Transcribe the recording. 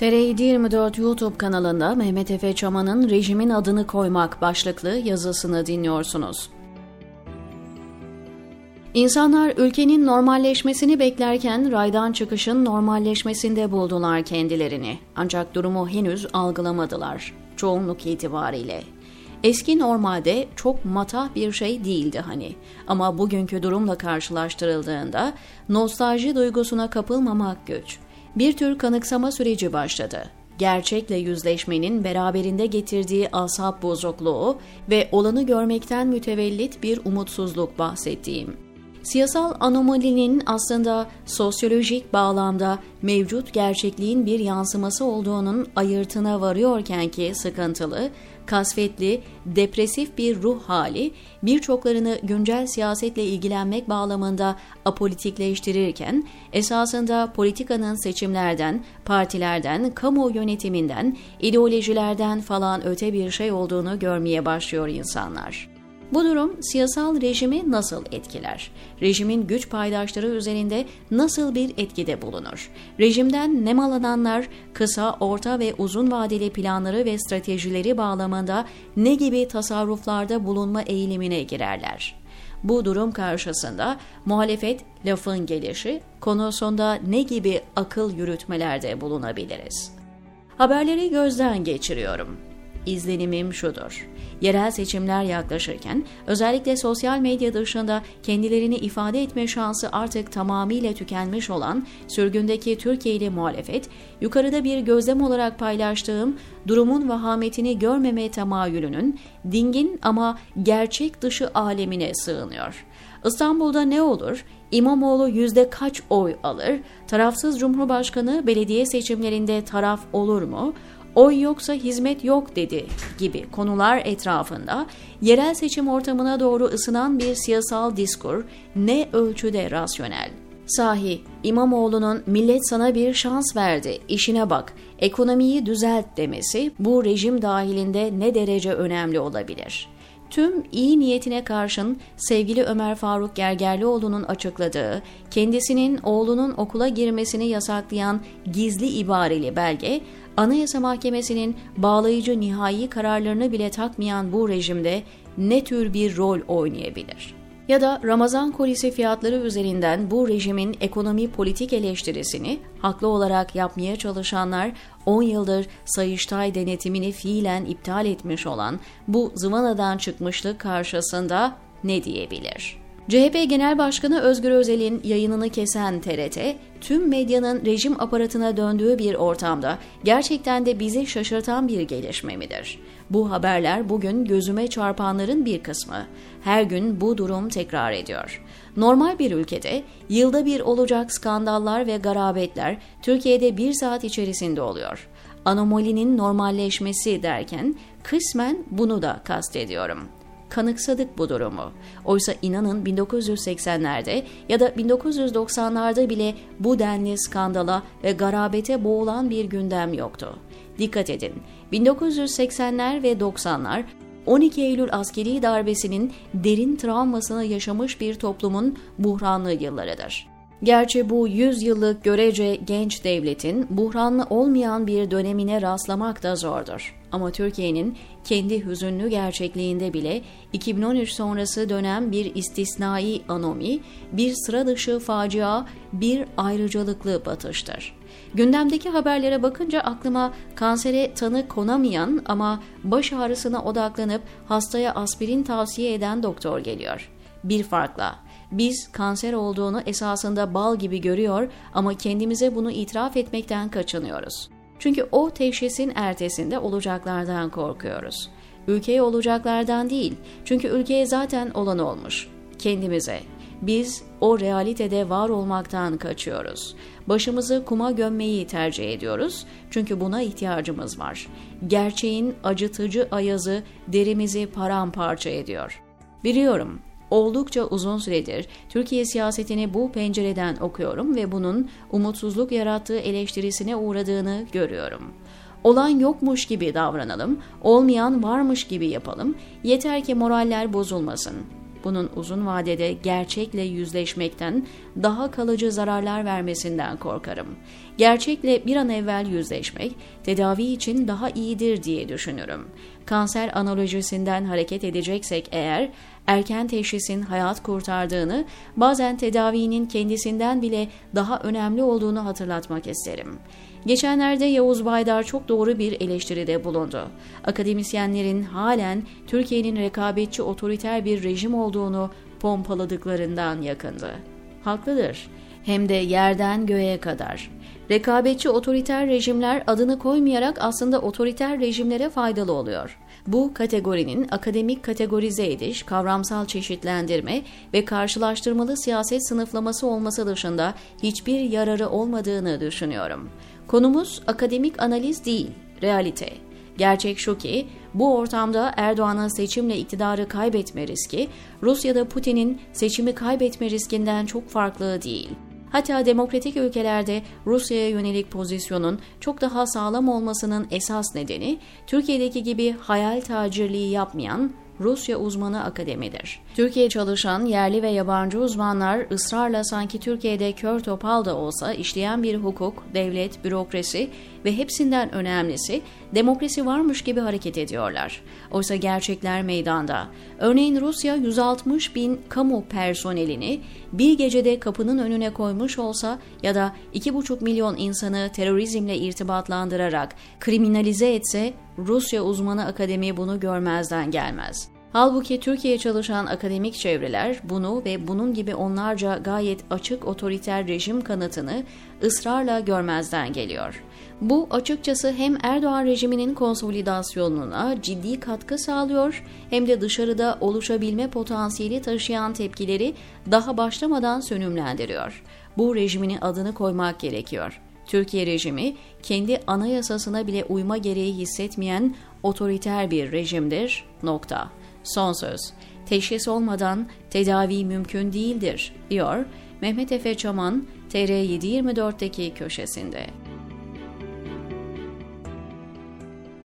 TR24 YouTube kanalında Mehmet Efe Çaman'ın Rejimin Adını Koymak başlıklı yazısını dinliyorsunuz. İnsanlar ülkenin normalleşmesini beklerken raydan çıkışın normalleşmesinde buldular kendilerini. Ancak durumu henüz algılamadılar. Çoğunluk itibariyle. Eski normalde çok matah bir şey değildi hani. Ama bugünkü durumla karşılaştırıldığında nostalji duygusuna kapılmamak güç bir tür kanıksama süreci başladı. Gerçekle yüzleşmenin beraberinde getirdiği asap bozukluğu ve olanı görmekten mütevellit bir umutsuzluk bahsettiğim. Siyasal anomalinin aslında sosyolojik bağlamda mevcut gerçekliğin bir yansıması olduğunun ayırtına varıyorken ki sıkıntılı, kasvetli, depresif bir ruh hali birçoklarını güncel siyasetle ilgilenmek bağlamında apolitikleştirirken esasında politikanın seçimlerden, partilerden, kamu yönetiminden, ideolojilerden falan öte bir şey olduğunu görmeye başlıyor insanlar. Bu durum siyasal rejimi nasıl etkiler? Rejimin güç paydaşları üzerinde nasıl bir etkide bulunur? Rejimden nemalananlar kısa, orta ve uzun vadeli planları ve stratejileri bağlamında ne gibi tasarruflarda bulunma eğilimine girerler? Bu durum karşısında muhalefet lafın gelişi konusunda ne gibi akıl yürütmelerde bulunabiliriz? Haberleri gözden geçiriyorum. İzlenimim şudur. Yerel seçimler yaklaşırken özellikle sosyal medya dışında kendilerini ifade etme şansı artık tamamıyla tükenmiş olan sürgündeki Türkiye'li muhalefet, yukarıda bir gözlem olarak paylaştığım durumun vahametini görmeme temayülünün dingin ama gerçek dışı alemine sığınıyor. İstanbul'da ne olur? İmamoğlu yüzde kaç oy alır? Tarafsız Cumhurbaşkanı belediye seçimlerinde taraf olur mu? Oy yoksa hizmet yok dedi gibi konular etrafında yerel seçim ortamına doğru ısınan bir siyasal diskur ne ölçüde rasyonel. Sahi İmamoğlu'nun millet sana bir şans verdi, işine bak, ekonomiyi düzelt demesi bu rejim dahilinde ne derece önemli olabilir?'' Tüm iyi niyetine karşın sevgili Ömer Faruk Gergerlioğlu'nun açıkladığı, kendisinin oğlunun okula girmesini yasaklayan gizli ibareli belge, Anayasa Mahkemesi'nin bağlayıcı nihai kararlarını bile takmayan bu rejimde ne tür bir rol oynayabilir? Ya da Ramazan kolisi fiyatları üzerinden bu rejimin ekonomi politik eleştirisini haklı olarak yapmaya çalışanlar 10 yıldır Sayıştay denetimini fiilen iptal etmiş olan bu zıvanadan çıkmışlık karşısında ne diyebilir? CHP Genel Başkanı Özgür Özel'in yayınını kesen TRT, tüm medyanın rejim aparatına döndüğü bir ortamda gerçekten de bizi şaşırtan bir gelişme midir? Bu haberler bugün gözüme çarpanların bir kısmı. Her gün bu durum tekrar ediyor. Normal bir ülkede yılda bir olacak skandallar ve garabetler Türkiye'de bir saat içerisinde oluyor. Anomalinin normalleşmesi derken kısmen bunu da kastediyorum kanıksadık bu durumu. Oysa inanın 1980'lerde ya da 1990'larda bile bu denli skandala ve garabete boğulan bir gündem yoktu. Dikkat edin, 1980'ler ve 90'lar 12 Eylül askeri darbesinin derin travmasını yaşamış bir toplumun buhranlı yıllarıdır. Gerçi bu 100 yıllık görece genç devletin buhranlı olmayan bir dönemine rastlamak da zordur. Ama Türkiye'nin kendi hüzünlü gerçekliğinde bile 2013 sonrası dönem bir istisnai anomi, bir sıra dışı facia, bir ayrıcalıklı batıştır. Gündemdeki haberlere bakınca aklıma kansere tanı konamayan ama baş ağrısına odaklanıp hastaya aspirin tavsiye eden doktor geliyor. Bir farkla biz kanser olduğunu esasında bal gibi görüyor ama kendimize bunu itiraf etmekten kaçınıyoruz. Çünkü o teşhisin ertesinde olacaklardan korkuyoruz. Ülkeye olacaklardan değil. Çünkü ülkeye zaten olan olmuş. Kendimize. Biz o realitede var olmaktan kaçıyoruz. Başımızı kuma gömmeyi tercih ediyoruz. Çünkü buna ihtiyacımız var. Gerçeğin acıtıcı ayazı derimizi paramparça ediyor. Biliyorum oldukça uzun süredir Türkiye siyasetini bu pencereden okuyorum ve bunun umutsuzluk yarattığı eleştirisine uğradığını görüyorum. Olan yokmuş gibi davranalım, olmayan varmış gibi yapalım, yeter ki moraller bozulmasın. Bunun uzun vadede gerçekle yüzleşmekten daha kalıcı zararlar vermesinden korkarım. Gerçekle bir an evvel yüzleşmek tedavi için daha iyidir diye düşünürüm. Kanser analojisinden hareket edeceksek eğer erken teşhisin hayat kurtardığını, bazen tedavinin kendisinden bile daha önemli olduğunu hatırlatmak isterim. Geçenlerde Yavuz Baydar çok doğru bir eleştiride bulundu. Akademisyenlerin halen Türkiye'nin rekabetçi otoriter bir rejim olduğunu pompaladıklarından yakındı. Haklıdır. Hem de yerden göğe kadar. Rekabetçi otoriter rejimler adını koymayarak aslında otoriter rejimlere faydalı oluyor. Bu kategorinin akademik kategorize ediş, kavramsal çeşitlendirme ve karşılaştırmalı siyaset sınıflaması olması dışında hiçbir yararı olmadığını düşünüyorum. Konumuz akademik analiz değil, realite. Gerçek şu ki bu ortamda Erdoğan'ın seçimle iktidarı kaybetme riski Rusya'da Putin'in seçimi kaybetme riskinden çok farklı değil. Hatta demokratik ülkelerde Rusya'ya yönelik pozisyonun çok daha sağlam olmasının esas nedeni Türkiye'deki gibi hayal tacirliği yapmayan Rusya uzmanı akademidir. Türkiye çalışan yerli ve yabancı uzmanlar ısrarla sanki Türkiye'de kör topal da olsa işleyen bir hukuk, devlet, bürokrasi ve hepsinden önemlisi demokrasi varmış gibi hareket ediyorlar. Oysa gerçekler meydanda. Örneğin Rusya 160 bin kamu personelini bir gecede kapının önüne koymuş olsa ya da 2,5 milyon insanı terörizmle irtibatlandırarak kriminalize etse Rusya uzmanı akademi bunu görmezden gelmez. Halbuki Türkiye çalışan akademik çevreler bunu ve bunun gibi onlarca gayet açık otoriter rejim kanıtını ısrarla görmezden geliyor. Bu açıkçası hem Erdoğan rejiminin konsolidasyonuna ciddi katkı sağlıyor hem de dışarıda oluşabilme potansiyeli taşıyan tepkileri daha başlamadan sönümlendiriyor. Bu rejimin adını koymak gerekiyor. Türkiye rejimi kendi anayasasına bile uyma gereği hissetmeyen otoriter bir rejimdir. Nokta. Son söz. Teşhis olmadan tedavi mümkün değildir, diyor Mehmet Efe Çaman TR724'deki köşesinde.